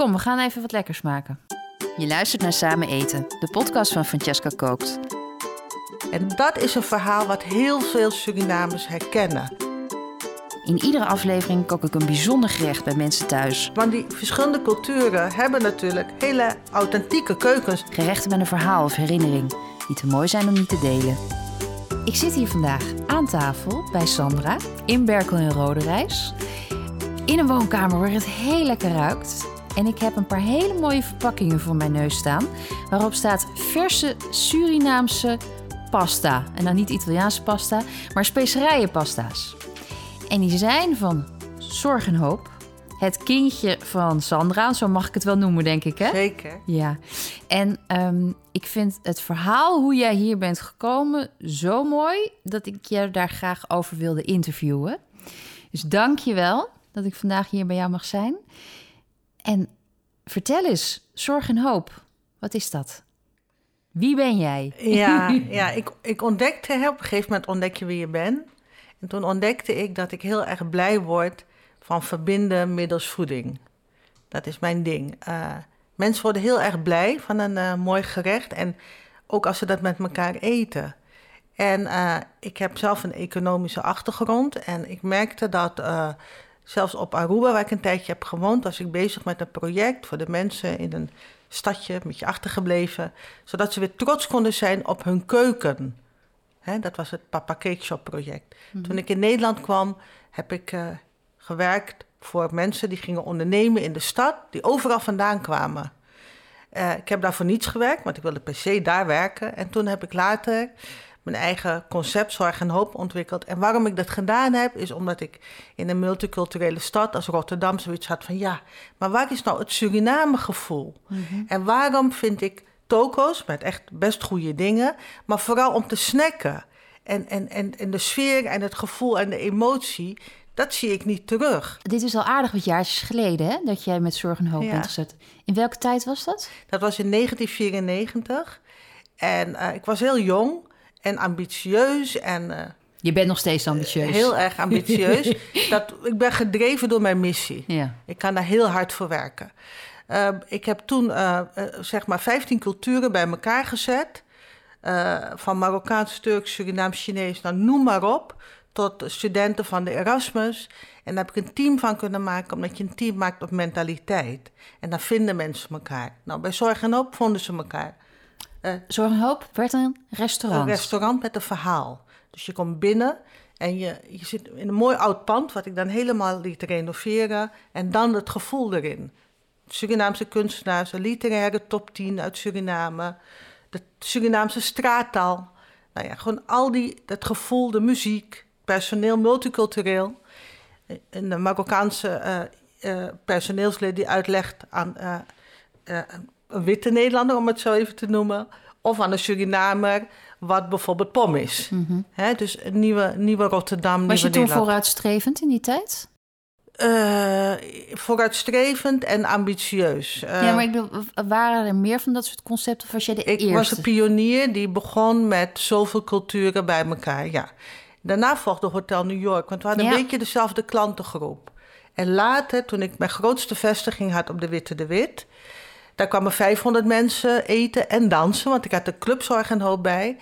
Kom, we gaan even wat lekkers maken. Je luistert naar Samen Eten, de podcast van Francesca Kookt. En dat is een verhaal wat heel veel Surinamers herkennen. In iedere aflevering kook ik een bijzonder gerecht bij mensen thuis. Want die verschillende culturen hebben natuurlijk hele authentieke keukens. Gerechten met een verhaal of herinnering, die te mooi zijn om niet te delen. Ik zit hier vandaag aan tafel bij Sandra in Berkel en Roderijs. In een woonkamer waar het heel lekker ruikt. En ik heb een paar hele mooie verpakkingen voor mijn neus staan. Waarop staat verse Surinaamse pasta. En dan niet Italiaanse pasta, maar specerijenpasta's. En die zijn van Zorg en Hoop. Het kindje van Sandra, zo mag ik het wel noemen, denk ik, hè? Zeker. Ja. En ehm, ik vind het verhaal hoe jij hier bent gekomen zo mooi... dat ik je daar graag over wilde interviewen. Dus dank je wel dat ik vandaag hier bij jou mag zijn. En vertel eens, Zorg en Hoop, wat is dat? Wie ben jij? Ja, ja ik, ik ontdekte, op een gegeven moment ontdek je wie je bent. En toen ontdekte ik dat ik heel erg blij word van verbinden middels voeding. Dat is mijn ding. Uh, mensen worden heel erg blij van een uh, mooi gerecht. En ook als ze dat met elkaar eten. En uh, ik heb zelf een economische achtergrond. En ik merkte dat zelfs op Aruba, waar ik een tijdje heb gewoond, was ik bezig met een project voor de mensen in een stadje een beetje achtergebleven. Zodat ze weer trots konden zijn op hun keuken. Hè, dat was het Papa Cake Shop project. Mm -hmm. Toen ik in Nederland kwam, heb ik uh, gewerkt voor mensen die gingen ondernemen in de stad, die overal vandaan kwamen. Uh, ik heb daar voor niets gewerkt, want ik wilde per se daar werken. En toen heb ik later mijn eigen concept Zorg en Hoop ontwikkeld. En waarom ik dat gedaan heb, is omdat ik in een multiculturele stad als Rotterdam zoiets had van... ja, maar waar is nou het Suriname-gevoel? Mm -hmm. En waarom vind ik toko's met echt best goede dingen, maar vooral om te snacken. En, en, en, en de sfeer en het gevoel en de emotie, dat zie ik niet terug. Dit is al aardig wat jaartjes geleden, hè? Dat jij met Zorg en Hoop ja. bent gezet. In welke tijd was dat? Dat was in 1994. En uh, ik was heel jong en ambitieus en... Uh, je bent nog steeds ambitieus. Heel erg ambitieus. dat, ik ben gedreven door mijn missie. Ja. Ik kan daar heel hard voor werken. Uh, ik heb toen uh, uh, zeg maar 15 culturen bij elkaar gezet. van Marokkaans, Turks, Surinaams, Chinees, nou, noem maar op. Tot studenten van de Erasmus. En daar heb ik een team van kunnen maken, omdat je een team maakt op mentaliteit. En dan vinden mensen elkaar. Nou, bij Zorg en Hoop vonden ze elkaar. Zorg en Hoop werd een restaurant. Een restaurant met een verhaal. Dus je komt binnen en je, je zit in een mooi oud pand, wat ik dan helemaal liet renoveren. En dan het gevoel erin. Surinaamse kunstenaars, een literaire top 10 uit Suriname, de Surinaamse straattaal. Nou ja, gewoon al die, dat gevoel, de muziek, personeel, multicultureel. Een Marokkaanse uh, uh, personeelslid die uitlegt aan uh, een witte Nederlander, om het zo even te noemen, of aan een Surinamer wat bijvoorbeeld pom is. Mm -hmm. He, dus een nieuwe, nieuwe Rotterdam. Was nieuwe je toen vooruitstrevend in die tijd? Uh, vooruitstrevend en ambitieus. Uh, ja, maar ik bedoel, waren er meer van dat soort concepten of was jij de ik eerste? Ik was een pionier die begon met zoveel culturen bij elkaar, ja. Daarna volgde Hotel New York, want we hadden ja. een beetje dezelfde klantengroep. En later, toen ik mijn grootste vestiging had op de Witte de Wit... daar kwamen 500 mensen eten en dansen, want ik had de clubzorg en hoop bij...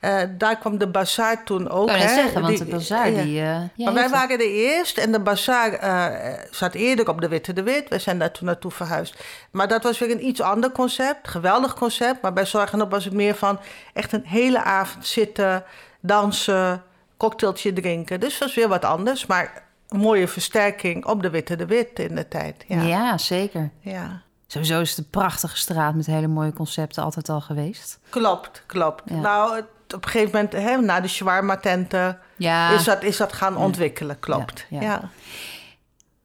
Uh, daar kwam de bazaar toen ook. Ik hè? zeggen, want die, de bazaar ja. die... Uh, maar wij waren de eerst en de bazaar uh, zat eerder op de Witte de Wit. We zijn daar toen naartoe verhuisd. Maar dat was weer een iets ander concept, geweldig concept. Maar bij Zorg en Op was het meer van echt een hele avond zitten, dansen, cocktailtje drinken. Dus dat was weer wat anders, maar een mooie versterking op de Witte de Wit in de tijd. Ja, ja zeker. Ja. Sowieso is het een prachtige straat met hele mooie concepten altijd al geweest. Klopt, klopt. Ja. Nou, het, op een gegeven moment, hè, na de shawarma-tenten, ja. is, dat, is dat gaan ontwikkelen, klopt. Ja, ja.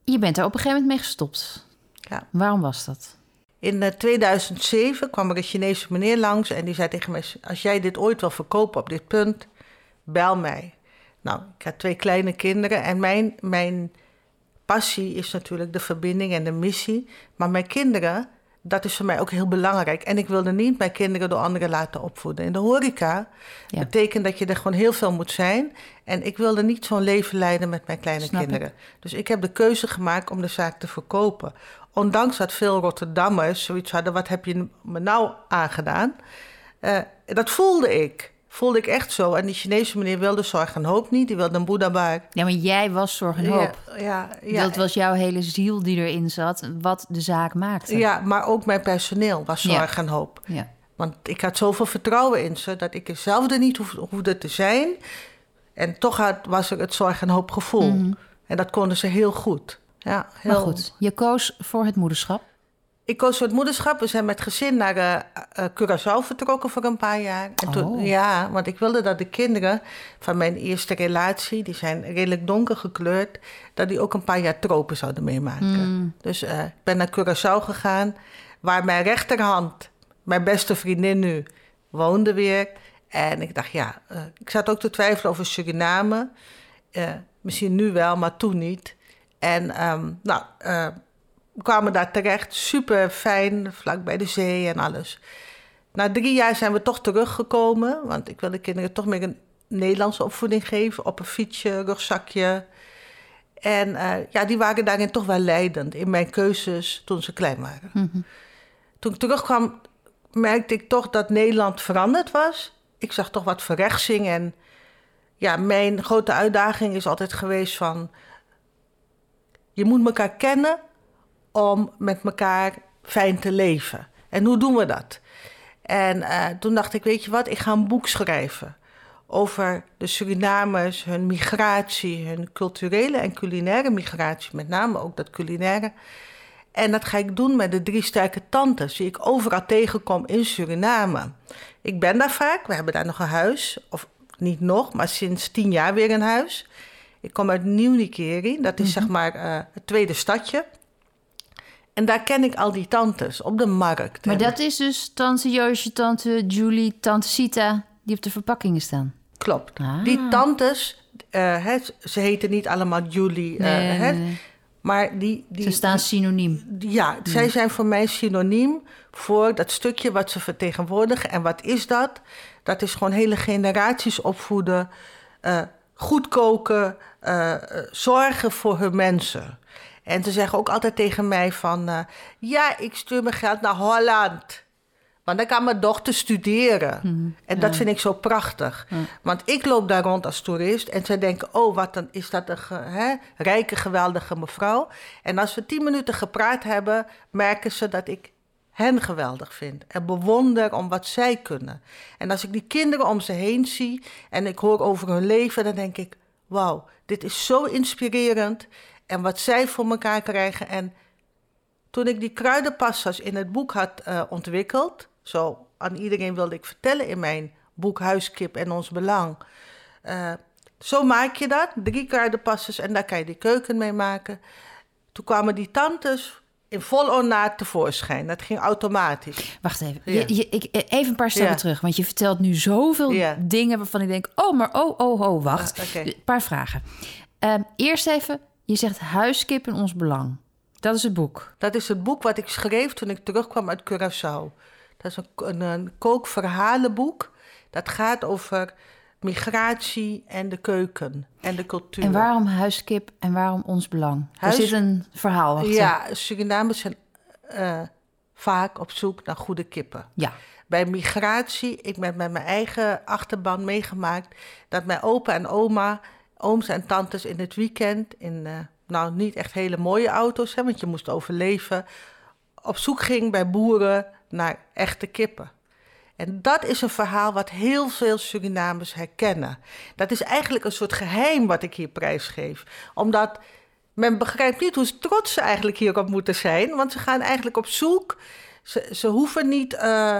Je bent er op een gegeven moment mee gestopt. Ja. Waarom was dat? In uh, 2007 kwam er een Chinese meneer langs en die zei tegen mij... als jij dit ooit wil verkopen op dit punt, bel mij. Nou, ik had twee kleine kinderen en mijn, mijn passie is natuurlijk de verbinding en de missie. Maar mijn kinderen, dat is voor mij ook heel belangrijk. En ik wilde niet mijn kinderen door anderen laten opvoeden. In de horeca ja. betekent dat je er gewoon heel veel moet zijn. En ik wilde niet zo'n leven leiden met mijn kleine Snap kinderen. Ik. Dus ik heb de keuze gemaakt om de zaak te verkopen. ondanks dat veel Rotterdammers zoiets hadden, wat heb je me nou aangedaan? Uh, dat voelde ik. Voelde ik echt zo. En die Chinese meneer wilde zorg en hoop niet. Die wilde een boeddha Ja, maar jij was zorg en hoop. Ja, ja, ja, Dat was jouw hele ziel die erin zat, wat de zaak maakte. Ja, maar ook mijn personeel was zorg en hoop. Ja. Want ik had zoveel vertrouwen in ze... dat ik hetzelfde niet hoefde te zijn. En toch had, was er het zorg en hoop gevoel. Mhm. En dat konden ze heel goed. Ja, heel... Maar goed, je koos voor het moederschap. Ik koos voor het moederschap. We zijn met gezin naar uh, Curaçao vertrokken voor een paar jaar. En toen, oh. Ja, want ik wilde dat de kinderen van mijn eerste relatie... die zijn redelijk donker gekleurd... dat die ook een paar jaar tropen zouden meemaken. Mm. Dus uh, ik ben naar Curaçao gegaan... waar mijn rechterhand, mijn beste vriendin nu, woonde weer... En ik dacht, ja, ik zat ook te twijfelen over Suriname. misschien nu wel, maar toen niet. En um, nou, kwamen daar terecht. Super fijn, vlak bij de zee en alles. Na drie jaar zijn we toch teruggekomen. Want ik wil de kinderen toch meer een Nederlandse opvoeding geven. Op een fietsje, rugzakje. En uh, ja, die waren daarin toch wel leidend in mijn keuzes toen ze klein waren. Mm -hmm. Toen ik terugkwam, merkte ik toch dat Nederland veranderd was. Ik zag toch wat verrechtsing. En ja, mijn grote uitdaging is altijd geweest van... Je moet elkaar kennen om met elkaar fijn te leven. En hoe doen we dat? En uh, toen dacht ik, weet je wat, ik ga een boek schrijven over de Surinamers, hun migratie, hun culturele en culinaire migratie, met name ook dat culinaire. En dat ga ik doen met de drie sterke tantes die ik overal tegenkom in Suriname. Ik ben daar vaak, we hebben daar nog een huis, of niet nog, maar sinds tien jaar weer een huis. Ik kom uit Nieuw-Nikeri, dat is mm -hmm. zeg maar uh, het tweede stadje. En daar ken ik al die tantes op de markt. Maar dat is dus tante Joosje, tante Julie, tante Sita, die op de verpakkingen staan. Klopt. Ah. Die tantes, uh, hè, ze heten niet allemaal Julie, nee, uh, hè, nee, nee. maar die, die... Ze staan synoniem. Ja, nee. zij zijn voor mij synoniem voor dat stukje wat ze vertegenwoordigen. En wat is dat? Dat is gewoon hele generaties opvoeden, uh, goed koken, zorgen voor hun mensen. En ze zeggen ook altijd tegen mij van... Uh, ja, ik stuur mijn geld naar Holland. Want dan kan mijn dochter studeren. Mm, en dat vind ik zo prachtig. Ja. Want ik loop daar rond als toerist... en zij denken, oh, wat dan is dat een hè, rijke, geweldige mevrouw. En als we tien minuten gepraat hebben... merken ze dat ik hen geweldig vind. En bewonder om wat zij kunnen. En als ik die kinderen om ze heen zie... en ik hoor over hun leven, dan denk ik... wauw, dit is zo inspirerend... En wat zij voor elkaar krijgen. En toen ik die kruidenpastas in het boek had uh, ontwikkeld, zo aan iedereen wilde ik vertellen in mijn boek Huiskip en ons belang. Uh, zo maak je dat, drie kruidenpastas en daar kan je die keuken mee maken. Toen kwamen die tantes in vol ornaat tevoorschijn. Dat ging automatisch. Wacht even. Ja. Je, je, ik, even een paar stappen ja. terug. Want je vertelt nu zoveel ja. dingen waarvan ik denk... oh, maar oh, oh, oh, wacht. Okay. Een paar vragen. Um, eerst even, je zegt huiskip in ons belang. Dat is het boek. Dat is het boek wat ik schreef toen ik terugkwam uit Curaçao. Dat is een, kookverhalenboek. Dat gaat over migratie en de keuken en de cultuur. En waarom huiskip en waarom ons belang? Huis... Er zit een verhaal achter. Ja, Surinamers zijn uh, vaak op zoek naar goede kippen. Ja. Bij migratie, ik ben met mijn eigen achterban meegemaakt... dat mijn opa en oma ooms en tantes in het weekend in, uh, nou niet echt hele mooie auto's, hè, want je moest overleven, op zoek ging bij boeren naar echte kippen. En dat is een verhaal wat heel veel Surinamers herkennen. Dat is eigenlijk een soort geheim wat ik hier prijsgeef. Omdat men begrijpt niet hoe trots ze eigenlijk hierop moeten zijn, want ze gaan eigenlijk op zoek. Ze, ze hoeven niet uh,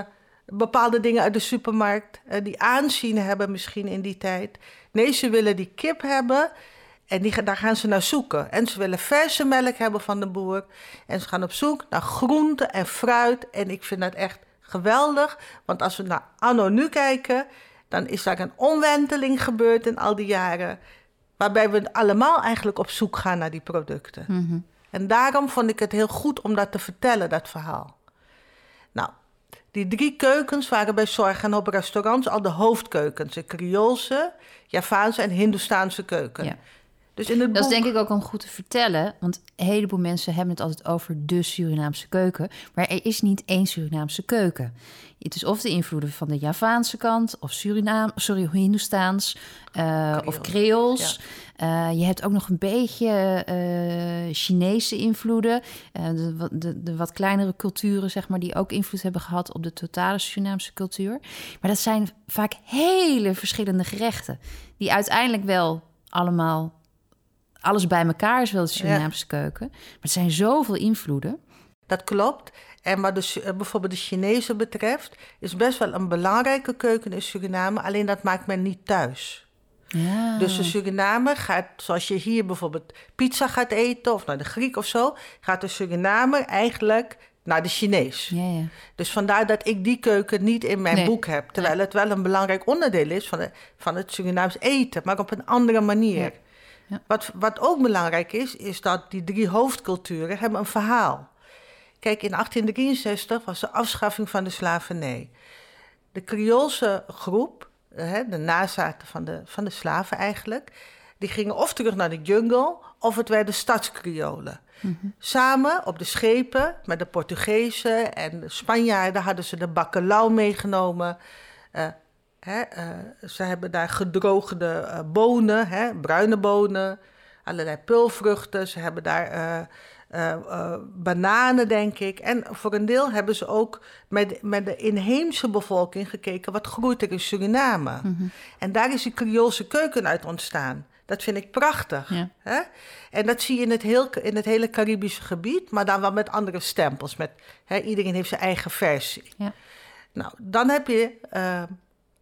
bepaalde dingen uit de supermarkt uh, die aanzien hebben misschien in die tijd. Nee, ze willen die kip hebben en die, daar gaan ze naar zoeken. En ze willen verse melk hebben van de boer. En ze gaan op zoek naar groenten en fruit. En ik vind dat echt geweldig. Want als we naar anno nu kijken, dan is daar een omwenteling gebeurd in al die jaren. Waarbij we allemaal eigenlijk op zoek gaan naar die producten. Mm -hmm. En daarom vond ik het heel goed om dat te vertellen, dat verhaal. Nou, die drie keukens waren bij Zorg en op restaurants al de hoofdkeukens. De Creoolse, Javaanse en Hindoestaanse keuken. Dus in het Dat is boek- denk ik ook om goed te vertellen. Want een heleboel mensen hebben het altijd over de Surinaamse keuken. Maar er is niet één Surinaamse keuken. Het is of de invloeden van de Javaanse kant, of Surinaam, sorry, Hindoestaans, eh, of Creools. Eh, je hebt ook nog een beetje eh, Chinese invloeden. De, de wat kleinere culturen, zeg maar, die ook invloed hebben gehad op de totale Surinaamse cultuur. Maar dat zijn vaak hele verschillende gerechten. Die uiteindelijk wel allemaal alles bij elkaar is wel de Surinaamse keuken. Maar er zijn zoveel invloeden. Dat klopt. En wat de, eh, bijvoorbeeld de Chinese betreft, is best wel een belangrijke keuken in Suriname. Alleen dat maakt men niet thuis. Ja. Dus de Surinamer gaat, zoals je hier bijvoorbeeld pizza gaat eten of naar de Griek of zo, gaat de Surinamer eigenlijk naar de Chinees. ja, ja. Dus vandaar dat ik die keuken niet in mijn Nee. boek heb. Terwijl het wel een belangrijk onderdeel is van, de, van het Surinaams eten, maar op een andere manier. Ja. Wat, wat ook belangrijk is, is dat die drie hoofdculturen hebben een verhaal. Kijk, in 1863 was de afschaffing van de slavernij. De Creoolse groep, hè, de nazaten van de, van de slaven eigenlijk, die gingen of terug naar de jungle of het werden stadskriolen. Samen op de schepen met de Portugezen en de Spanjaarden hadden ze de bakkelau meegenomen. Eh, hè, eh, ze hebben daar gedroogde eh, bonen, hè, bruine bonen, allerlei pulvruchten. Ze hebben daar eh, bananen, denk ik. En voor een deel hebben ze ook met, met de inheemse bevolking gekeken... wat groeit er in Suriname? En daar is die Creoolse keuken uit ontstaan. Dat vind ik prachtig. Ja. Hè? En dat zie je in het, heel, in het hele Caribische gebied... maar dan wel met andere stempels. Met, hè, iedereen heeft zijn eigen versie. Ja. Nou, dan heb je...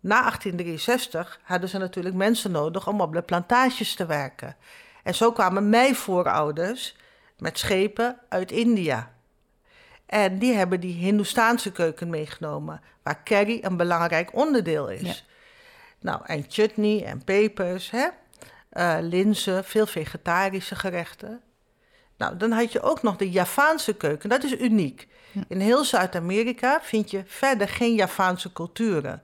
na 1863 hadden ze natuurlijk mensen nodig om op de plantages te werken. En zo kwamen mijn voorouders met schepen uit India. En die hebben die Hindoestaanse keuken meegenomen, waar curry een belangrijk onderdeel is. Ja. Nou, en chutney en pepers, hè? eh, linzen, veel vegetarische gerechten. Nou, dan had je ook nog de Javaanse keuken, dat is uniek. In heel Zuid-Amerika vind je verder geen Javaanse culturen.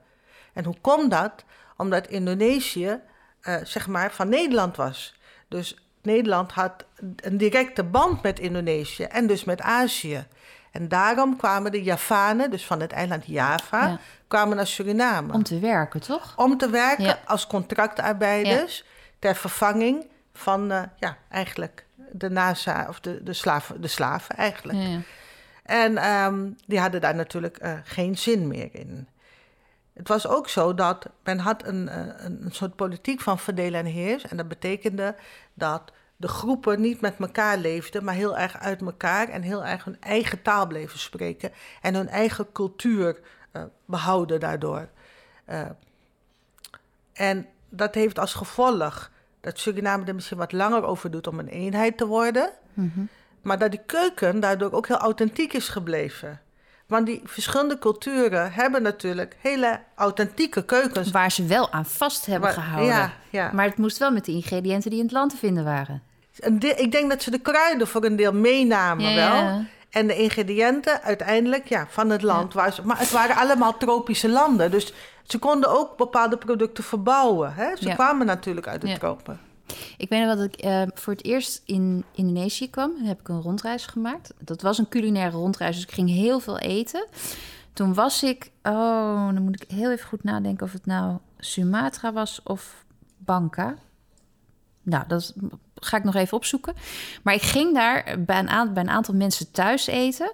En hoe komt dat? Omdat Indonesië, eh, zeg maar, van Nederland was. Dus Nederland had een directe band met Indonesië en dus met Azië. En daarom kwamen de Javanen, dus van het eiland Java, Ja. kwamen naar Suriname. Om te werken, toch? Om te werken Ja. als contractarbeiders ter vervanging van, eh, ja, eigenlijk de NASA, of de, de, slaven, de slaven eigenlijk. En ehm, die hadden daar natuurlijk eh, geen zin meer in. Het was ook zo dat men had een, eh, een, een soort politiek van verdelen en heers. En dat betekende dat de groepen niet met elkaar leefden, maar heel erg uit elkaar en heel erg hun eigen taal bleven spreken en hun eigen cultuur eh, behouden daardoor. Eh, en dat heeft als gevolg dat Suriname er misschien wat langer over doet om een eenheid te worden. Maar dat die keuken daardoor ook heel authentiek is gebleven. Want die verschillende culturen hebben natuurlijk hele authentieke keukens. Waar ze wel aan vast hebben Maar- gehouden. ja, ja. Maar het moest wel met de ingrediënten die in het land te vinden waren. Ik denk dat ze de kruiden voor een deel meenamen Ja, wel. En de ingrediënten uiteindelijk ja, van het land. Waar ze, maar het waren allemaal tropische landen. Dus ze konden ook bepaalde producten verbouwen. Hè? Ze kwamen natuurlijk uit de Ja. tropen. Ik weet nog dat ik eh, voor het eerst in Indonesië kwam. Dan heb ik een rondreis gemaakt. Dat was een culinaire rondreis, dus ik ging heel veel eten. Toen was ik... Oh, dan moet ik heel even goed nadenken of het nou Sumatra was of Bangka. Nou, dat ga ik nog even opzoeken. Maar ik ging daar bij een, aantal, bij een aantal mensen thuis eten.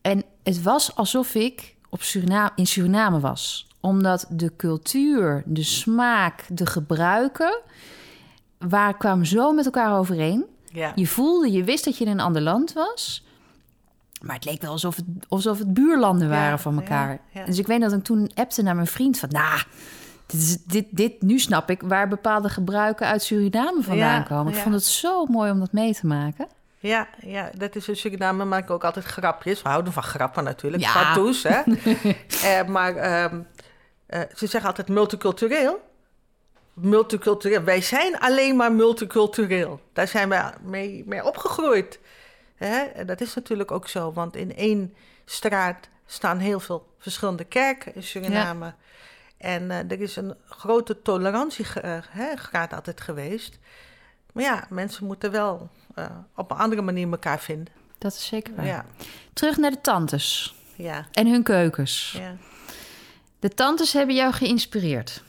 En het was alsof ik op Surina in Suriname was. Omdat de cultuur, de smaak, de gebruiken... waar kwamen zo met elkaar overeen. Ja. Je voelde, je wist dat je in een ander land was. Maar het leek wel alsof het, alsof het buurlanden waren Ja, van elkaar. ja. Dus ik weet dat ik toen appte naar mijn vriend van... Nou, dit, is- dit, dit, nu snap ik waar bepaalde gebruiken uit Suriname vandaan komen. Ik vond het zo mooi om dat mee te maken. Ja, ja, dat is in Suriname maak ik ook altijd grapjes. We houden van grappen natuurlijk. Ja. Hè. Eh, maar ehm, eh, ze zeggen altijd multicultureel. Multicultureel. Wij zijn alleen maar multicultureel. Daar zijn wij mee, mee opgegroeid. Hè? En dat is natuurlijk ook zo, want in één straat staan heel veel verschillende kerken in Suriname. En eh, er is een grote tolerantiegraad altijd geweest. Maar ja, mensen moeten wel eh, op een andere manier elkaar vinden. Dat is zeker waar. Ja, Terug naar de tantes ja, en hun keukens. ja. De tantes hebben jou geïnspireerd.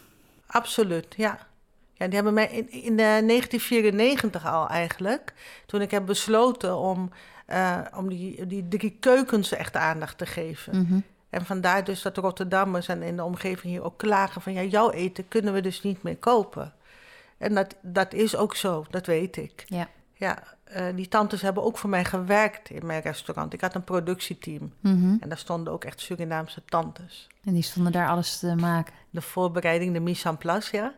Absoluut, ja. Ja, die hebben mij in, in eh, 1994 al eigenlijk, toen ik heb besloten om, eh, om die, die drie keukens echt aandacht te geven. Mhm. En vandaar dus dat Rotterdammers en in de omgeving hier ook klagen van... ja, jouw eten kunnen we dus niet meer kopen. En dat, dat is ook zo, dat weet ik. Ja. Ja, eh, die tantes hebben ook voor mij gewerkt in mijn restaurant. Ik had een productieteam Mhm. en daar stonden ook echt Surinaamse tantes. En die stonden daar alles te maken. De voorbereiding, de mise en place, ja.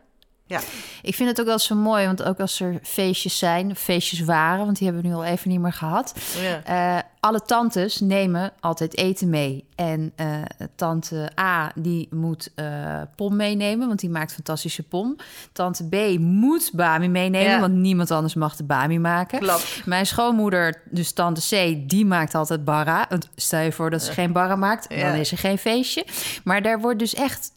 Ja, Ik vind het ook wel zo mooi, want ook als er feestjes zijn, feestjes waren, want die hebben we nu al even niet meer gehad. ja. Eh, alle tantes nemen altijd eten mee. En eh, tante A die moet eh, pom meenemen, want die maakt fantastische pom. Tante B moet bami meenemen, Ja. want niemand anders mag de bami maken. klopt. Mijn schoonmoeder, dus tante C, die maakt altijd barra. Want stel je voor dat ze geen barra maakt, dan is er geen feestje. Maar daar wordt dus echt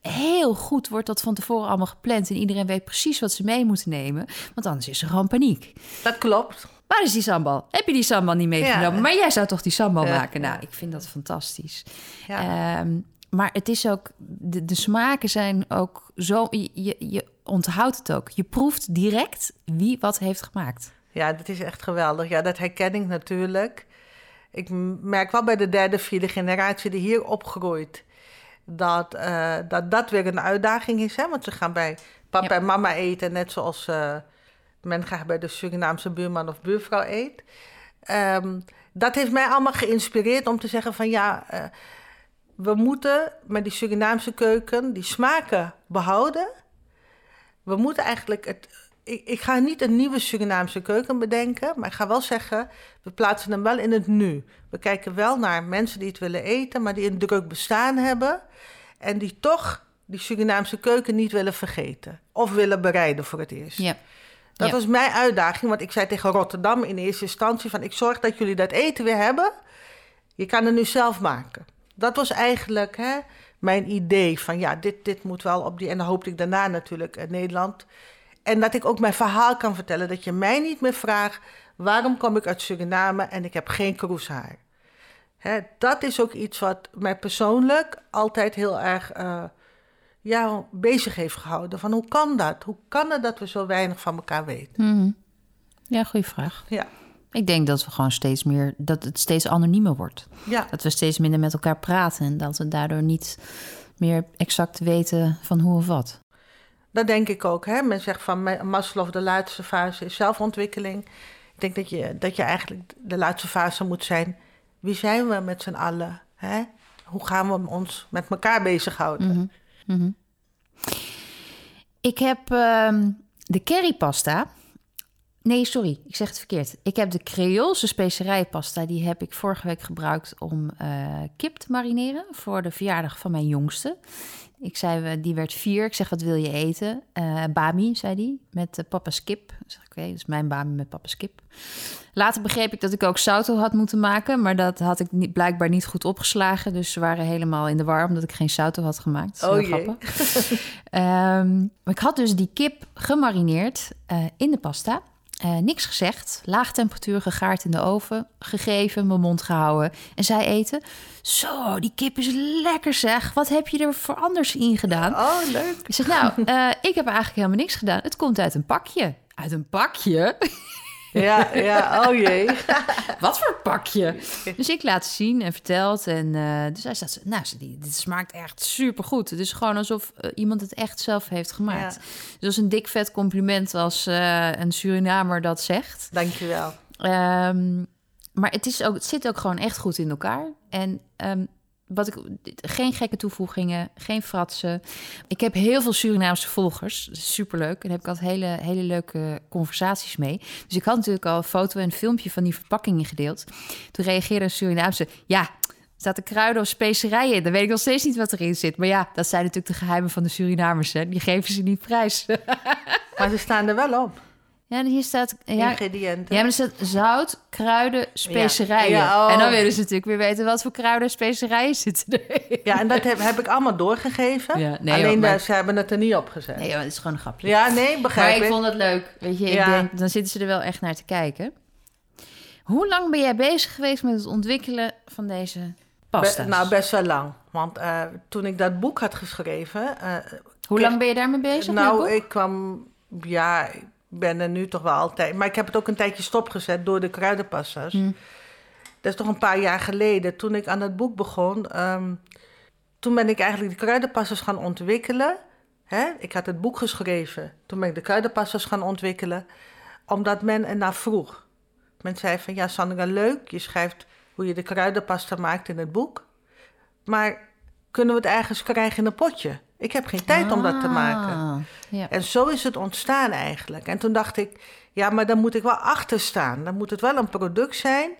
heel goed wordt dat van tevoren allemaal gepland. En iedereen weet precies wat ze mee moeten nemen. Want anders is er gewoon paniek. Dat klopt. Waar is die sambal? Heb je die sambal niet meegenomen? Ja. Maar jij zou toch die sambal Ja. maken? Nou, ik vind dat fantastisch. Ja. Ehm, maar het is ook, de, de smaken zijn ook zo, je, je, onthoudt het ook. Je proeft direct wie wat heeft gemaakt. Ja, dat is echt geweldig. Ja, dat herken ik natuurlijk. Ik merk wel bij de derde, vierde generatie die hier opgroeit... dat eh, dat, dat weer een uitdaging is. Hè? Want ze gaan bij papa Ja. en mama eten... net zoals eh, men graag bij de Surinaamse buurman of buurvrouw eet. Ehm, dat heeft mij allemaal geïnspireerd om te zeggen van... ja, eh, we moeten met die Surinaamse keuken die smaken behouden... We moeten eigenlijk het. Ik, ik ga niet een nieuwe Surinaamse keuken bedenken, maar ik ga wel zeggen, we plaatsen hem wel in het nu. We kijken wel naar mensen die het willen eten, maar die een druk bestaan hebben en die toch die Surinaamse keuken niet willen vergeten of willen bereiden voor het eerst. Ja. Dat Ja. was mijn uitdaging, want ik zei tegen Rotterdam in eerste instantie van ik zorg dat jullie dat eten weer hebben. Je kan het nu zelf maken. Dat was eigenlijk hè, mijn idee van ja, dit, dit moet wel op die... En dan hoopte ik daarna natuurlijk in Nederland. En dat ik ook mijn verhaal kan vertellen. Dat je mij niet meer vraagt, waarom kom ik uit Suriname en ik heb geen kroeshaar? Hè, dat is ook iets wat mij persoonlijk altijd heel erg eh, ja, bezig heeft gehouden. Van hoe kan dat? Hoe kan het dat we zo weinig van elkaar weten? Mhm. Ja, goede vraag. Ja, Ik denk dat we gewoon steeds meer, dat het steeds anoniemer wordt. ja. Dat we steeds minder met elkaar praten en dat we daardoor niet meer exact weten van hoe of wat. Dat denk ik ook. Hè? Men zegt van Ma- Maslow, de laatste fase is zelfontwikkeling. Ik denk dat je, dat je eigenlijk de laatste fase moet zijn. Wie zijn we met z'n allen? Hè? Hoe gaan we ons met elkaar bezighouden? Mhm. Mhm. Ik heb ehm, de currypasta. Nee, sorry, ik zeg het verkeerd. Ik heb de Creoolse specerijpasta. Die heb ik vorige week gebruikt om eh, kip te marineren voor de verjaardag van mijn jongste. Ik zei, eh, die werd vier. Ik zeg, wat wil je eten? Eh, bami, zei die, met uh, papa's kip. Ik zeg, oké, dat is mijn bami met papa's kip. Later begreep ik dat ik ook sauto had moeten maken, maar dat had ik niet, blijkbaar niet goed opgeslagen. Dus ze waren helemaal in de war omdat ik geen sauto had gemaakt. Dat is Oh heel grappig. Ehm, maar ik had dus die kip gemarineerd eh, in de pasta. Eh, niks gezegd, laag temperatuur gegaard in de oven, gegeven, mijn mond gehouden en zij eten. Zo, die kip is lekker zeg. Wat heb je er voor anders in gedaan? Oh, leuk. Ik zeg, nou, eh, ik heb eigenlijk helemaal niks gedaan. Het komt uit een pakje. Uit een pakje? Ja, ja, oh jee. Wat voor pakje? Dus ik laat zien en verteld. En uh, dus hij zegt, nou, die, dit smaakt echt supergoed. Het is gewoon alsof uh, iemand het echt zelf heeft gemaakt. Ja. Dus dat is een dik vet compliment als uh, een Surinamer dat zegt. Dankjewel. Um, maar het, is ook, het zit ook gewoon echt goed in elkaar. En um, wat ik, geen gekke toevoegingen, geen fratsen. Ik heb heel veel Surinaamse volgers. Superleuk. En daar heb ik altijd hele, hele leuke conversaties mee. Dus ik had natuurlijk al een foto en een filmpje van die verpakkingen gedeeld. Toen reageerde een Surinaamse... Ja, staat er kruiden of specerijen in. Dan weet ik nog steeds niet wat erin zit. Maar ja, dat zijn natuurlijk de geheimen van de Surinamers. Hè? Die geven ze niet prijs. maar ze staan er wel op. Ja, hier staat... Ja, ingrediënten. ja, maar er staat zout, kruiden, specerijen. Ja, oh. En dan willen ze natuurlijk weer weten wat voor kruiden en specerijen zitten erin. Ja, en dat heb, heb ik allemaal doorgegeven. Ja, nee, Alleen maar- eh, ze hebben het er niet op gezet. Nee, joh, het is gewoon een grapje. Ja, nee, maar begrijp ik ik. vond het leuk. Weet je, ik denk, dan zitten ze er wel echt naar te kijken. Hoe lang ben jij bezig geweest met het ontwikkelen van deze Be- pasta's? nou, best wel lang. Want eh, toen ik dat boek had geschreven... eh, Hoe lang ben je daarmee bezig? nou, ik kwam... Ja, ben er nu toch wel altijd... Maar ik heb het ook een tijdje stopgezet door de kruidenpassers. Hm. Dat is toch een paar jaar geleden. Toen ik aan het boek begon... ehm, toen ben ik eigenlijk de kruidenpassers gaan ontwikkelen. Hè? Ik had het boek geschreven. Toen ben ik de kruidenpassers gaan ontwikkelen. Omdat men ernaar vroeg. Men zei van, ja Sandra, leuk. Je schrijft hoe je de kruidenpasta maakt in het boek. Maar kunnen we het ergens krijgen in een potje? Ik heb geen tijd om dat te maken. Ah, Ja. En zo is het ontstaan eigenlijk. En toen dacht ik, ja, maar dan moet ik wel achter staan. Dan moet het wel een product zijn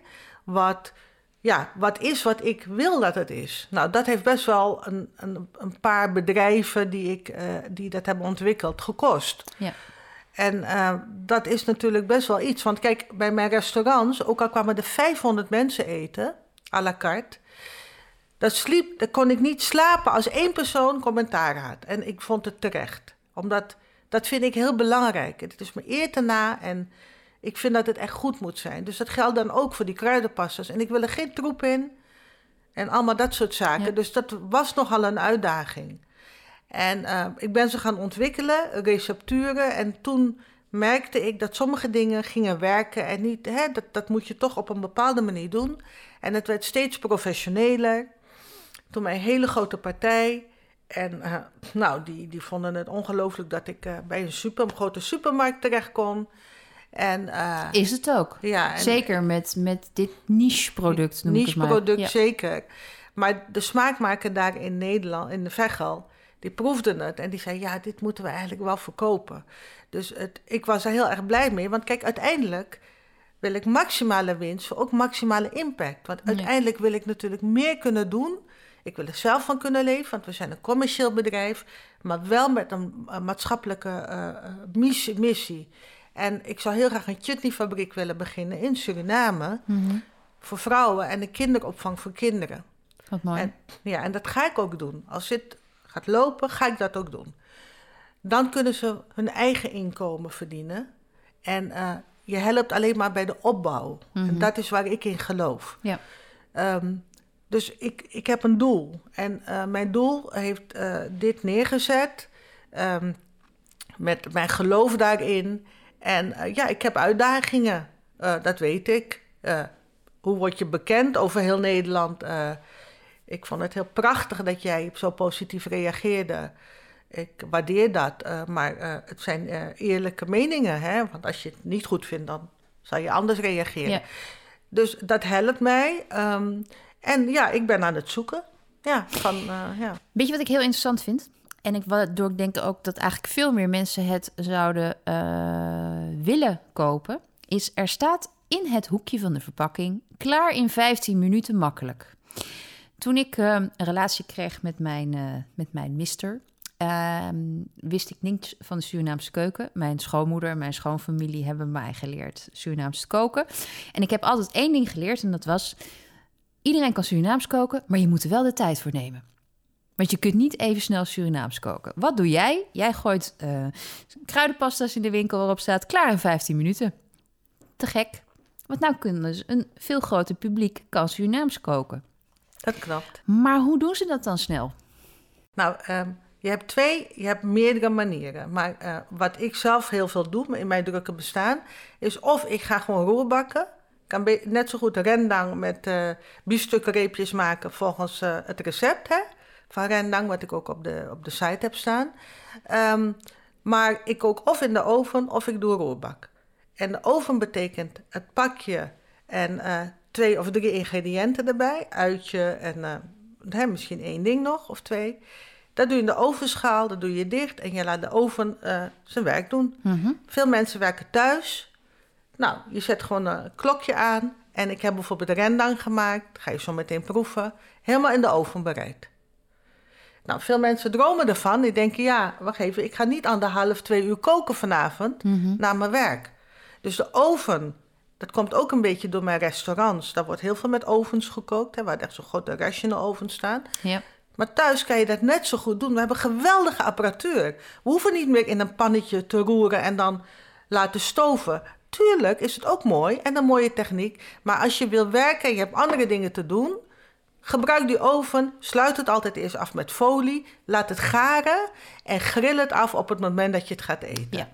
wat, ja, wat is wat ik wil dat het is. Nou, dat heeft best wel een, een, een paar bedrijven die, ik, eh, die dat hebben ontwikkeld gekost. Ja. En eh, dat is natuurlijk best wel iets. Want kijk, bij mijn restaurants, ook al kwamen er 500 mensen eten, à la carte... Dat sliep, dat kon ik niet slapen als één persoon commentaar had. En ik vond het terecht. Omdat, dat vind ik heel belangrijk. Het is me eer te na en ik vind dat het echt goed moet zijn. Dus dat geldt dan ook voor die kruidenpassers. En ik wil er geen troep in en allemaal dat soort zaken. Ja. Dus dat was nogal een uitdaging. En eh, ik ben ze gaan ontwikkelen, recepturen. En toen merkte ik dat sommige dingen gingen werken. En niet, hè, dat, dat moet je toch op een bepaalde manier doen. En het werd steeds professioneler. Toen mijn hele grote partij. En eh, nou, die, die vonden het ongelooflijk dat ik eh, bij een super, grote supermarkt terecht kon. En, eh, Is het ook. ja, en- Zeker met, met dit niche-product, noem ik het maar. Niche-product, Ja. zeker. Maar de smaakmaker daar in Nederland, in de Veghel, die proefde het en die zei: Ja, dit moeten we eigenlijk wel verkopen. Dus het, ik was er heel erg blij mee. Want kijk, uiteindelijk wil ik maximale winst voor ook maximale impact. Want uiteindelijk wil ik natuurlijk meer kunnen doen. Ik wil er zelf van kunnen leven, want we zijn een commercieel bedrijf, maar wel met een, eh, maatschappelijke eh, missie. En ik zou heel graag een chutneyfabriek willen beginnen in Suriname Mhm. voor vrouwen en een kinderopvang voor kinderen. Wat mooi. En, ja, en dat ga ik ook doen. Als dit gaat lopen, ga ik dat ook doen. Dan kunnen ze hun eigen inkomen verdienen. En je helpt alleen maar bij de opbouw. Mhm. En dat is waar ik in geloof. Ja. Ehm, dus ik, ik heb een doel. En eh, mijn doel heeft eh, dit neergezet. ehm, met mijn geloof daarin. En eh, ja, ik heb uitdagingen. Dat weet ik. Hoe word je bekend over heel Nederland? Ik vond het heel prachtig dat jij zo positief reageerde. Ik waardeer dat. maar het zijn eerlijke meningen. Hè? Want als je het niet goed vindt, dan zal je anders reageren. Ja. Dus dat helpt mij. Ehm, en ja, ik ben aan het zoeken. Ja, van, eh, ja. Weet je wat ik heel interessant vind? En ik, waardoor ik denk ook dat eigenlijk veel meer mensen het zouden eh, willen kopen. Is er staat in het hoekje van de verpakking klaar in 15 minuten makkelijk. Toen ik eh, een relatie kreeg met mijn, met mijn mister, ehm, wist ik niets van de Surinaamse keuken. Mijn schoonmoeder en mijn schoonfamilie hebben mij geleerd Surinaams te koken. En ik heb altijd één ding geleerd en dat was... Iedereen kan Surinaams koken, maar je moet er wel de tijd voor nemen. Want je kunt niet even snel Surinaams koken. Wat doe jij? Jij gooit eh, kruidenpasta's in de winkel waarop staat klaar in 15 minuten. Te gek. Want nou kunnen dus een veel groter publiek kan Surinaams koken. dat klopt. Maar hoe doen ze dat dan snel? Nou, ehm, je hebt twee, je hebt meerdere manieren. Maar eh, wat ik zelf heel veel doe in mijn drukke bestaan, is of ik ga gewoon roerbakken. Ik kan net zo goed rendang met eh biefstukkenreepjes maken volgens eh, het recept hè, van rendang, wat ik ook op de, op de site heb staan. Ehm, maar ik kook of in de oven of ik doe roerbak. En de oven betekent het pakje en eh, twee of drie ingrediënten erbij. Uitje en hè, misschien één ding nog of twee. Dat doe je in de ovenschaal, dat doe je dicht en je laat de oven zijn werk doen. Mhm. Veel mensen werken thuis. Nou, je zet gewoon een klokje aan. En ik heb bijvoorbeeld rendang gemaakt. Ga je zo meteen proeven. Helemaal in de oven bereid. Nou, veel mensen dromen ervan. Die denken, ja, wacht even. Ik ga niet anderhalf, twee uur koken vanavond Mhm. na mijn werk. Dus de oven, dat komt ook een beetje door mijn restaurants. Daar wordt heel veel met ovens gekookt, hè, waar echt zo'n grote restje in de oven staan. Ja. Maar thuis kan je dat net zo goed doen. We hebben geweldige apparatuur. We hoeven niet meer in een pannetje te roeren en dan laten stoven. Tuurlijk is het ook mooi en een mooie techniek. Maar als je wil werken en je hebt andere dingen te doen, gebruik die oven. Sluit het altijd eerst af met folie. Laat het garen en grill het af op het moment dat je het gaat eten. Ja.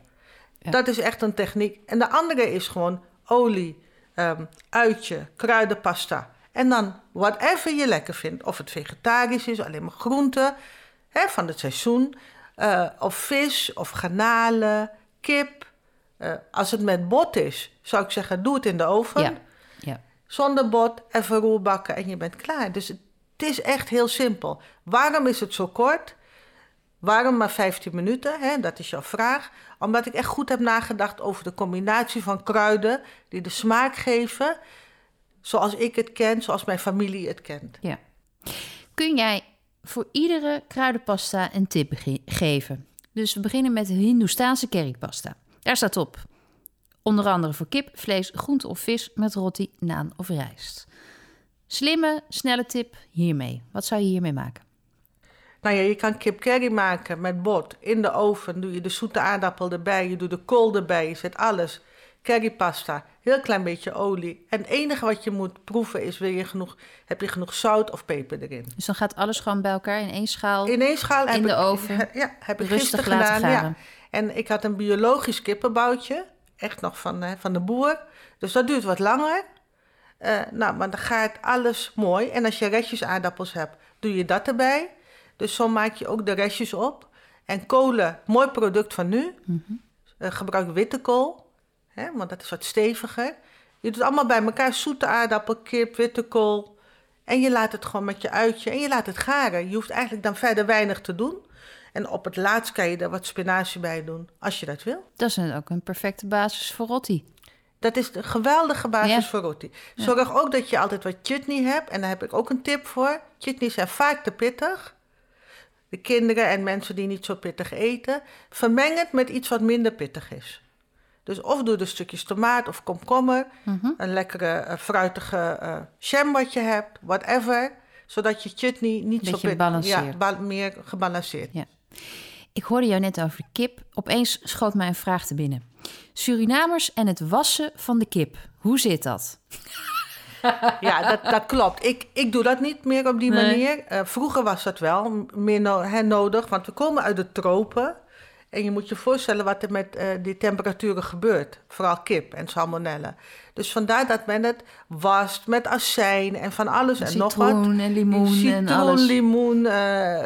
Ja. Dat is echt een techniek. En de andere is gewoon olie, ehm, uitje, kruidenpasta. En dan whatever je lekker vindt. Of het vegetarisch is, alleen maar groenten hè, van het seizoen. eh, of vis, of garnalen, kip. Eh, als het met bot is, zou ik zeggen, doe het in de oven. Ja. Ja. Zonder bot, even roerbakken en je bent klaar. Dus het is echt heel simpel. Waarom is het zo kort? Waarom maar 15 minuten? Hè? Dat is jouw vraag. Omdat ik echt goed heb nagedacht over de combinatie van kruiden die de smaak geven. Zoals ik het ken, zoals mijn familie het kent. Ja. Kun jij voor iedere kruidenpasta een tip ge- geven? Dus we beginnen met de Hindoestaanse currypasta. Daar staat op. Onder andere voor kip, vlees, groente of vis met roti, naan of rijst. Slimme, snelle tip hiermee. Wat zou je hiermee maken? Nou ja, je kan kip curry maken met bot. In de oven doe je de zoete aardappel erbij. Je doet de kool erbij. Je zet alles. Currypasta. Heel klein beetje olie. En het enige wat je moet proeven is... Wil je genoeg, heb je genoeg zout of peper erin? Dus dan gaat alles gewoon bij elkaar in één schaal. In één schaal In de ik, oven. Ja, heb ik Rustig gisteren laten gedaan. Ja. En ik had een biologisch kippenboutje. Echt nog van, eh, van de boer. Dus dat duurt wat langer. Eh, nou, maar dan gaat alles mooi. En als je restjes aardappels hebt, doe je dat erbij. Dus zo maak je ook de restjes op. En kolen, mooi product van nu. Eh, gebruik witte kool, hè, want dat is wat steviger. Je doet allemaal bij elkaar, zoete aardappel, kip, witte kool. En je laat het gewoon met je uitje en je laat het garen. Je hoeft eigenlijk dan verder weinig te doen. En op het laatst kan je er wat spinazie bij doen, als je dat wil. Dat is ook een perfecte basis voor rotti. Dat is een geweldige basis Ja. voor roti. Zorg ook dat je altijd wat chutney hebt. En daar heb ik ook een tip voor. Chutneys zijn vaak te pittig. De kinderen en mensen die niet zo pittig eten. Vermeng het met iets wat minder pittig is. Dus of doe er stukjes tomaat of komkommer. Een lekkere eh, fruitige eh jam wat je hebt. Whatever. Zodat je chutney niet zo pittig... balanceerd. Ja, ba- meer gebalanceerd. Ja. Ik hoorde jou net over de kip. Opeens schoot mij een vraag te binnen. Surinamers en het wassen van de kip. Hoe zit dat? Ja, dat, dat klopt. Ik, ik doe dat niet meer op die Nee. manier. Eh, vroeger was dat wel meer no- nodig, want we komen uit de tropen. En je moet je voorstellen wat er met eh, die temperaturen gebeurt. Vooral kip en salmonella. Dus vandaar dat men het wast met azijn en van alles en nog wat. Citroen en limoen en Citroen, alles. limoen, eh,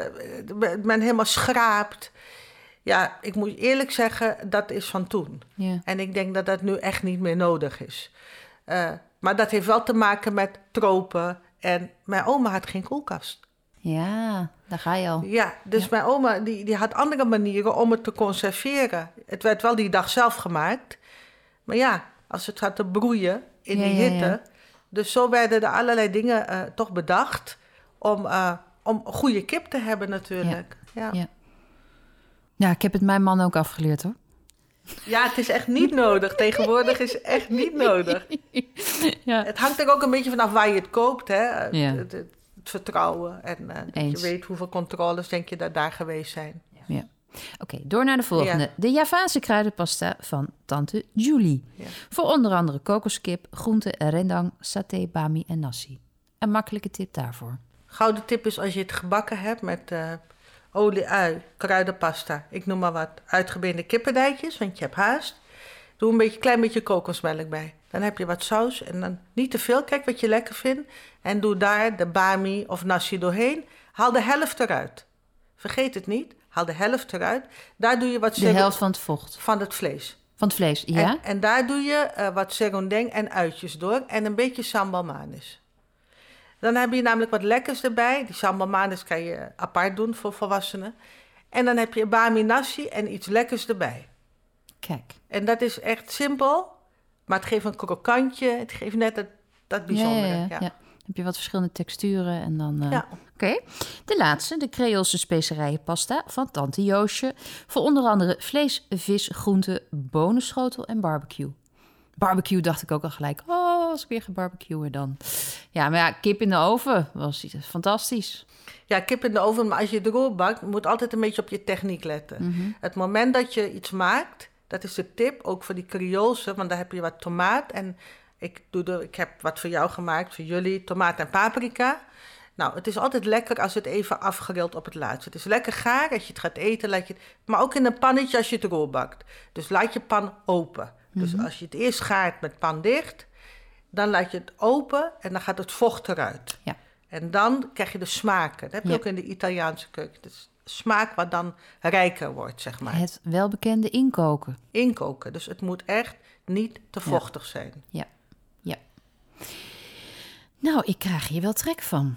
men helemaal schraapt. Ja, ik moet eerlijk zeggen, dat is van toen. Ja. En ik denk dat dat nu echt niet meer nodig is. Eh, maar dat heeft wel te maken met tropen. En mijn oma had geen koelkast. Ja, daar ga je al. Ja, dus mijn oma die, die had andere manieren om het te conserveren. Het werd wel die dag zelf gemaakt. Maar ja, als het gaat te broeien in Ja, die hitte. Dus zo werden er allerlei dingen eh, toch bedacht om, eh, om goede kip te hebben natuurlijk. Ja. Ja. Ja, ik heb het mijn man ook afgeleerd hoor. ja, het is echt niet nodig. Tegenwoordig is het echt niet nodig. Ja. Het hangt er ook een beetje vanaf waar je het koopt, hè? Ja. het, het- het vertrouwen en eh, je weet hoeveel controles denk je dat daar geweest zijn. ja. Oké, door naar de volgende. Ja. De Javaanse kruidenpasta van tante Julie. Ja. Voor onder andere kokoskip, groente, rendang, saté, bami en nasi. Een makkelijke tip daarvoor. Gouden tip is als je het gebakken hebt met eh, olie, ui, kruidenpasta, ik noem maar wat, uitgebeende kippendijtjes, want je hebt haast. Doe een beetje, klein beetje kokosmelk bij. Dan heb je wat saus en dan niet te veel, kijk wat je lekker vindt. En doe daar de bami of nasi doorheen. Haal de helft eruit. Vergeet het niet, haal de helft eruit. Daar doe je wat De helft van het vocht. van het vlees. Van het vlees, ja? En, en daar doe je eh, wat serondeng en uitjes door en een beetje sambal manis. Dan heb je namelijk wat lekkers erbij. Die sambal manis kan je apart doen voor volwassenen. En dan heb je bami nasi en iets lekkers erbij. Kijk. En dat is echt simpel, maar het geeft een krokantje. Het geeft net dat, dat bijzondere. Ja. Heb je wat verschillende texturen en dan... eh, Ja. Oké. De laatste, de Creoolse specerijenpasta van Tante Joosje. Voor onder andere vlees, vis, groente, bonenschotel en barbecue. Barbecue dacht ik ook al gelijk. Oh, als ik weer ga barbecuen dan. Ja, maar ja, kip in de oven was fantastisch. Ja, kip in de oven, maar als je het erop bakt, moet altijd een beetje op je techniek letten. Mhm. Het moment dat je iets maakt, dat is de tip, ook voor die Creoolse, want daar heb je wat tomaat en ik, doe er, ik heb wat voor jou gemaakt, voor jullie, tomaat en paprika. Nou, het is altijd lekker als het even afgerild op het laatst. Het is lekker gaar als je het gaat eten, laat je het, maar ook in een pannetje als je het erop bakt. Dus laat je pan open. Dus als je het eerst gaart met pan dicht, dan laat je het open en dan gaat het vocht eruit. Ja. En dan krijg je de smaken. Dat heb je Ja. ook in de Italiaanse keuken. Dus smaak wat dan rijker wordt, zeg maar. Het welbekende inkoken. Inkoken. Dus het moet echt niet te vochtig zijn. Ja, ja. Nou, ik krijg hier wel trek van.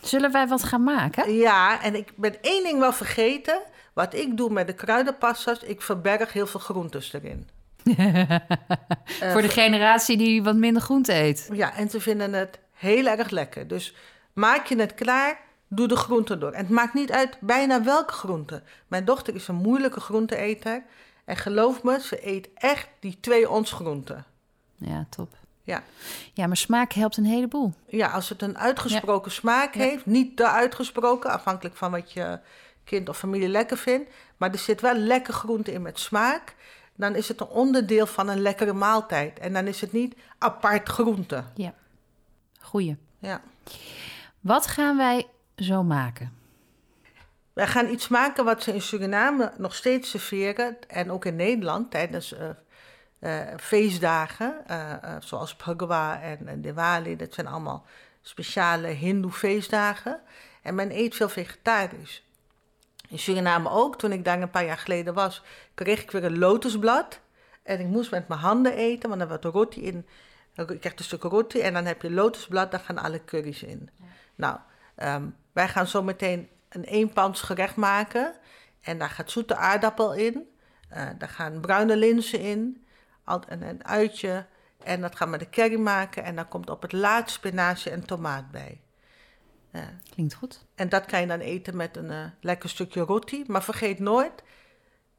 Zullen wij wat gaan maken? Ja, en ik ben één ding wel vergeten. Wat ik doe met de kruidenpastas, ik verberg heel veel groentes erin. Voor de generatie die wat minder groente eet. Ja, en ze vinden het heel erg lekker. Dus maak je het klaar, doe de groenten door. En het maakt niet uit bijna welke groente. Mijn dochter is een moeilijke groenteeter. En geloof me, ze eet echt die twee ons groenten. Ja, top. Ja. Ja, maar smaak helpt een heleboel. ja, als het een uitgesproken smaak heeft, niet te uitgesproken, afhankelijk van wat je kind of familie lekker vindt. Maar er zit wel lekker groente in met smaak. Dan is het een onderdeel van een lekkere maaltijd. En dan is het niet apart groente. Ja. Goeie. Ja. Wat gaan wij zo maken? Wij gaan iets maken wat ze in Suriname nog steeds serveren. En ook in Nederland tijdens eh, eh, feestdagen. eh, zoals Phagwa en, Diwali. Dat zijn allemaal speciale hindoe feestdagen. En men eet veel vegetarisch. In Suriname ook. Toen ik daar een paar jaar geleden was, kreeg ik weer een lotusblad. En ik moest met mijn handen eten, want er werd roti in. Ik krijg een stuk roti en dan heb je lotusblad, daar gaan alle curry's in. Nou, ehm, wij gaan zo meteen een eenpans gerecht maken. En daar gaat zoete aardappel in. Eh, daar gaan bruine linzen in. En een uitje. En dat gaan we de curry maken. En dan komt op het laatst spinazie en tomaat bij. Klinkt goed. En dat kan je dan eten met een eh, lekker stukje roti. Maar vergeet nooit,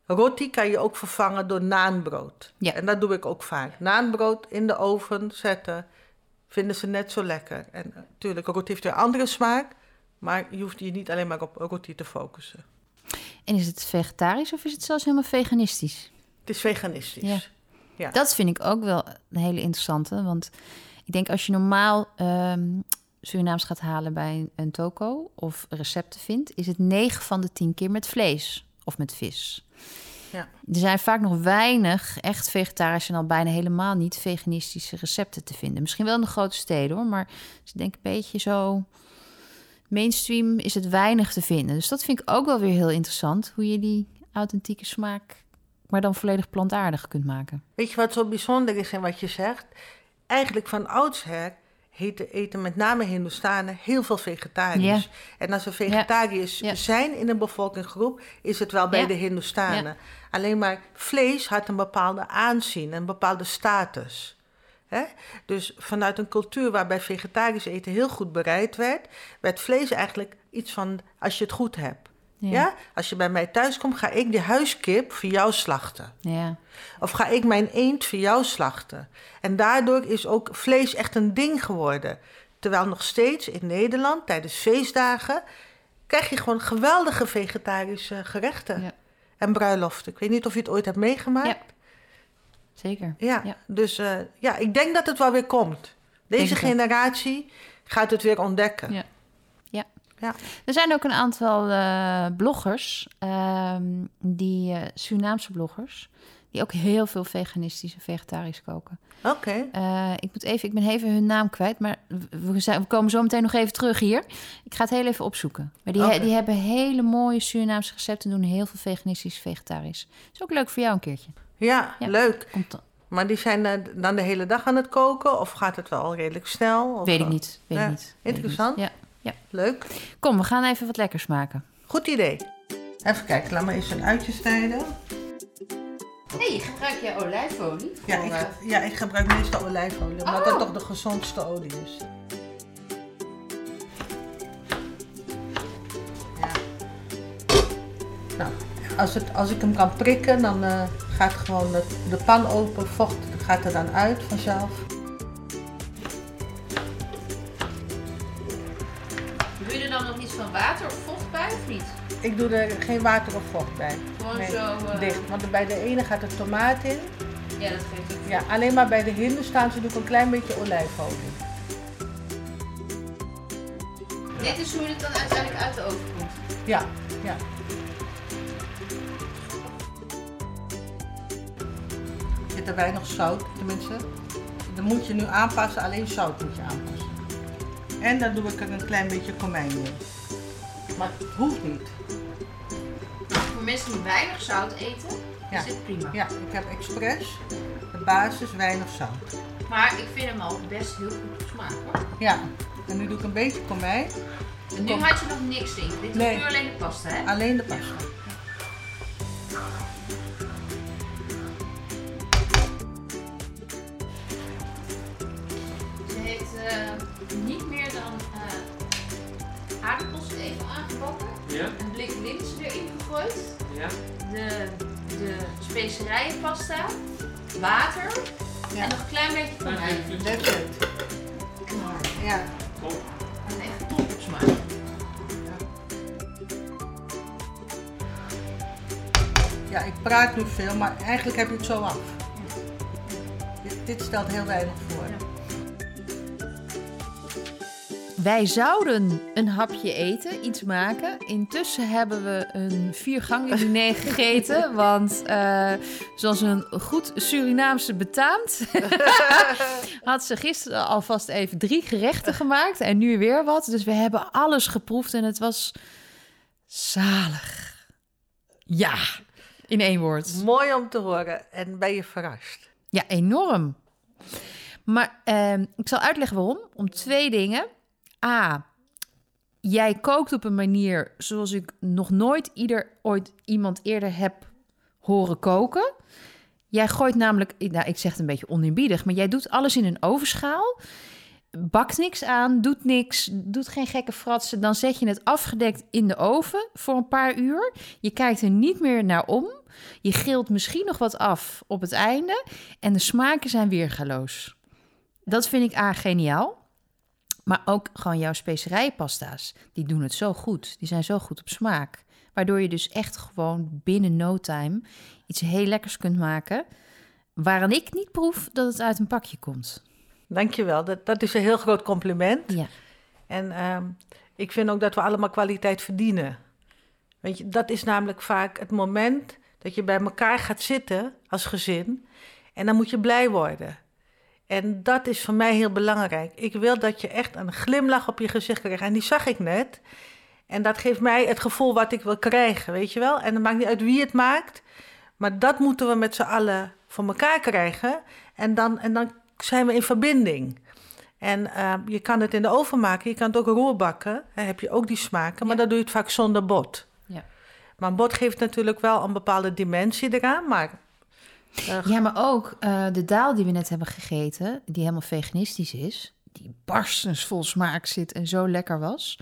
roti kan je ook vervangen door naanbrood. Ja. En dat doe ik ook vaak. Naanbrood in de oven zetten, vinden ze net zo lekker. En natuurlijk, roti heeft weer andere smaak. Maar je hoeft je niet alleen maar op roti te focussen. En is het vegetarisch of is het zelfs helemaal veganistisch? Het is veganistisch. Ja. Ja. Dat vind ik ook wel een hele interessante. Want ik denk als je normaal ehm Surinaams gaat halen bij een, een toko of recepten vindt, is het 9 van de 10 keer met vlees of met vis. Ja. Er zijn vaak nog weinig echt vegetarische en al bijna helemaal niet veganistische recepten te vinden. Misschien wel in de grote steden hoor, maar dus ik denk een beetje zo mainstream is het weinig te vinden. Dus dat vind ik ook wel weer heel interessant, hoe je die authentieke smaak, maar dan volledig plantaardig kunt maken. Weet je wat zo bijzonder is in wat je zegt? Eigenlijk van oudsher eten, eten met name Hindoestanen heel veel vegetarisch. Ja. En als er vegetariërs zijn in een bevolkingsgroep, is het wel bij de Hindoestanen. Alleen maar vlees had een bepaalde aanzien, een bepaalde status. Hè? Dus vanuit een cultuur waarbij vegetarisch eten heel goed bereid werd, werd vlees eigenlijk iets van als je het goed hebt. Ja. Als je bij mij thuis komt, ga ik die huiskip voor jou slachten. Ja. Of ga ik mijn eend voor jou slachten? En daardoor is ook vlees echt een ding geworden. Terwijl nog steeds in Nederland tijdens feestdagen krijg je gewoon geweldige vegetarische gerechten. Ja. En bruiloften. Ik weet niet of je het ooit hebt meegemaakt. Ja. Zeker. Ja, dus eh, ja, ik denk dat het wel weer komt. Deze Denk generatie gaat het weer ontdekken. Ja. Ja. Er zijn ook een aantal eh, bloggers, ehm, die eh, Surinaamse bloggers, die ook heel veel veganistisch en vegetarisch koken. Oké. Eh, ik moet even, ik ben even hun naam kwijt, maar we, zijn, we komen zo meteen nog even terug hier. Ik ga het heel even opzoeken. Maar die, die hebben hele mooie Surinaamse recepten, doen heel veel veganistisch, vegetarisch. is ook leuk voor jou een keertje. Ja, Ja. leuk. Komt dan- Maar die zijn dan de hele dag aan het koken? Of gaat het wel redelijk snel? Of, weet ik niet. Weet Ja. Weet niet. interessant. Ja. Ja. Leuk. Kom, we gaan even wat lekkers maken. Goed idee. Even kijken, laat me eens een uitje snijden. hey, gebruik jij olijfolie? Ja, ik, ja, ik gebruik meestal olijfolie, omdat Oh. dat toch de gezondste olie is. Ja. Nou, als, het, als ik hem kan prikken, dan eh, gaat gewoon de pan open, vocht gaat er dan uit vanzelf. Doe je er dan nog iets van water of vocht bij of niet? Ik doe er geen water of vocht bij. Gewoon Nee, zo... eh, Dicht. Want bij de ene gaat er tomaat in. Ja, dat geeft ook. Ja, alleen maar bij de Hindoestaanse doe ik een klein beetje olijfolie. Dit is hoe het dan uiteindelijk uit de oven komt. Ja, ja. Zit er weinig zout, tenminste. Dan moet je nu aanpassen, alleen zout moet je aanpassen. En dan doe ik er een klein beetje komijn in. Maar het hoeft niet. Voor mensen die weinig zout eten, Ja. is dit prima. Ja, ik heb expres de basis weinig zout. Maar ik vind hem al best heel goed smaak hoor. Ja, en nu doe ik een beetje komijn. En nu Kom. had je nog niks in. Dit is Nee. puur alleen de pasta hè? Alleen de pasta. Aardappels even aangebakken. Ja, Een blik linzen erin gegooid. ja. De, de specerijenpasta. Water. Ja. En nog een klein beetje van mij. That's it. Ja, Top. En echt top op smaak. ja, ik praat nu veel, maar eigenlijk heb je het zo af. Dit, dit stelt heel weinig voor. Wij zouden een hapje eten, iets maken. Intussen hebben we een viergangen diner gegeten. Want eh, zoals een goed Surinaamse betaamt... had ze gisteren alvast even drie gerechten gemaakt. En nu weer wat. Dus we hebben alles geproefd en het was zalig. Ja, in één woord. Mooi om te horen en ben je verrast. Ja, enorm. Maar ehm, ik zal uitleggen waarom. Om twee dingen. A, jij kookt op een manier zoals ik nog nooit ieder, ooit iemand eerder heb horen koken. Jij gooit namelijk, nou, ik zeg het een beetje oneerbiedig, maar jij doet alles in een ovenschaal. Bakt niks aan, doet niks, doet geen gekke fratsen. Dan zet je het afgedekt in de oven voor een paar uur. Je kijkt er niet meer naar om. Je gilt misschien nog wat af op het einde. En de smaken zijn weergaloos. Dat vind ik A, geniaal. Maar ook gewoon jouw specerijenpasta's. Die doen het zo goed. Die zijn zo goed op smaak. Waardoor je dus echt gewoon binnen no time iets heel lekkers kunt maken. Waaraan ik niet proef dat het uit een pakje komt. Dankjewel, dat, dat is een heel groot compliment. Ja. En ehm, ik vind ook dat we allemaal kwaliteit verdienen. Weet je, dat is namelijk vaak het moment dat je bij elkaar gaat zitten als gezin. En dan moet je blij worden. En dat is voor mij heel belangrijk. Ik wil dat je echt een glimlach op je gezicht krijgt. En die zag ik net. En dat geeft mij het gevoel wat ik wil krijgen, weet je wel? En het maakt niet uit wie het maakt. Maar dat moeten we met z'n allen voor elkaar krijgen. En dan, en dan zijn we in verbinding. En eh, je kan het in de oven maken, je kan het ook roerbakken. Dan heb je ook die smaken, maar Ja. dan doe je het vaak zonder bot. Ja. Maar een bot geeft natuurlijk wel een bepaalde dimensie eraan. Maar Ja, maar ook eh, de daal die we net hebben gegeten, die helemaal veganistisch is, die barstensvol smaak zit en zo lekker was,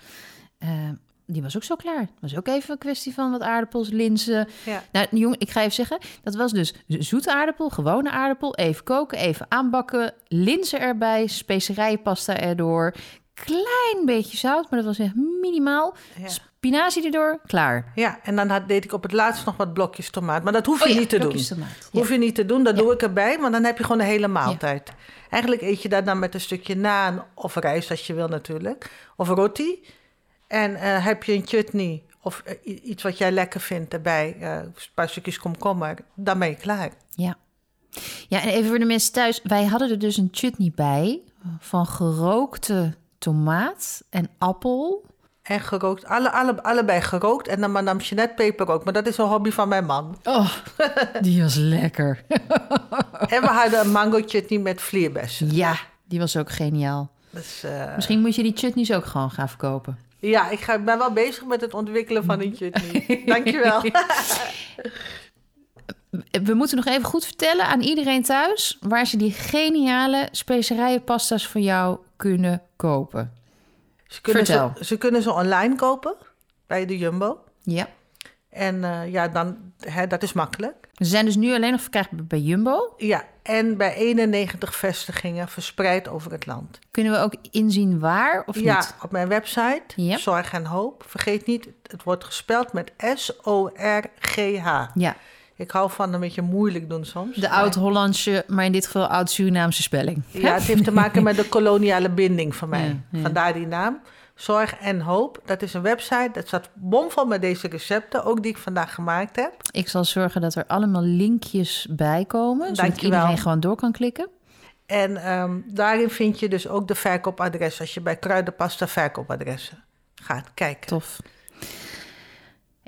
eh, die was ook zo klaar. Het was ook even een kwestie van wat aardappels, linzen. ja. Nou, jongen, ik ga even zeggen, dat was dus zoete aardappel, gewone aardappel, even koken, even aanbakken, linzen erbij, specerijenpasta erdoor, klein beetje zout, maar dat was echt minimaal. Ja. Spinazie erdoor, klaar. ja, en dan had, deed ik op het laatst nog wat blokjes tomaat. Maar dat hoef je Oh ja, niet te doen. tomaat. Ja. Hoef je niet te doen, dat Ja. doe ik erbij. Maar dan heb je gewoon een hele maaltijd. Eigenlijk eet je dat dan met een stukje naan of rijst als je wil natuurlijk. Of roti. En eh, heb je een chutney of eh, iets wat jij lekker vindt erbij. eh, een paar stukjes komkommer. Dan ben je klaar. Ja. Ja, en even voor de mensen thuis. Wij hadden er dus een chutney bij van gerookte tomaat en appel. En gerookt, alle, alle, allebei gerookt. En dan madame Jeanette peper ook. Maar dat is een hobby van mijn man. Oh, die was lekker. en we hadden een mango chutney met vlierbessen. Ja, die was ook geniaal. Dus, Misschien moet je die chutneys ook gewoon gaan verkopen. ja, ik ga, ben wel bezig met het ontwikkelen van een chutney. Dankjewel. We moeten nog even goed vertellen aan iedereen thuis... waar ze die geniale specerijenpasta's voor jou kunnen kopen. Ze kunnen, Vertel. Ze, ze kunnen ze online kopen bij de Jumbo. Ja, En eh, ja, dan, hè, dat is makkelijk. Ze zijn dus nu alleen nog verkrijgbaar bij Jumbo. Ja, en bij 91 vestigingen verspreid over het land. Kunnen we ook inzien waar of ja, niet? op mijn website, Ja. Zorg en Hoop. Vergeet niet, het wordt gespeld met S-O-R-G-H. Ja, Ik hou van een beetje moeilijk doen soms. de oud-Hollandse, maar in dit geval oud-Surinaamse spelling. Ja, het heeft te maken met de koloniale binding van mij. Ja, ja. Vandaar die naam. Zorg en Hoop. Dat is een website. Dat staat bomvol met deze recepten, ook die ik vandaag gemaakt heb. Ik zal zorgen dat er allemaal linkjes bij komen, zodat iedereen gewoon door kan klikken. En ehm, daarin vind je dus ook de verkoopadres als je bij kruidenpasta verkoopadressen gaat kijken. Tof.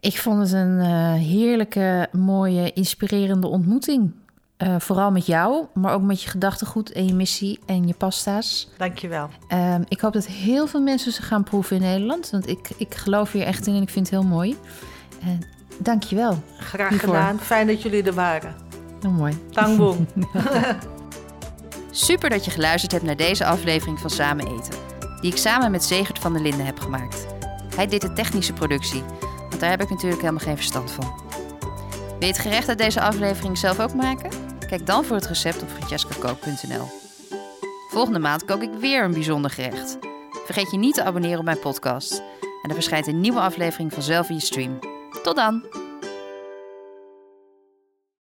Ik vond het een eh, heerlijke, mooie, inspirerende ontmoeting. Eh, vooral met jou, maar ook met je gedachtegoed en je missie en je pasta's. Dankjewel. Ehm, ik hoop dat heel veel mensen ze gaan proeven in Nederland. Want ik, ik geloof hier echt in en ik vind het heel mooi. En dank je wel. Graag Hiervoor. gedaan. Fijn dat jullie er waren. Heel mooi. Tangboom. Super dat je geluisterd hebt naar deze aflevering van Samen Eten. Die ik samen met Zegert van der Linden heb gemaakt. Hij deed de technische productie, daar heb ik natuurlijk helemaal geen verstand van. Wil je het gerecht uit deze aflevering zelf ook maken? Kijk dan voor het recept op francescakook.nl. Volgende maand kook ik weer een bijzonder gerecht. Vergeet je niet te abonneren op mijn podcast. En er verschijnt een nieuwe aflevering vanzelf in je stream. Tot dan!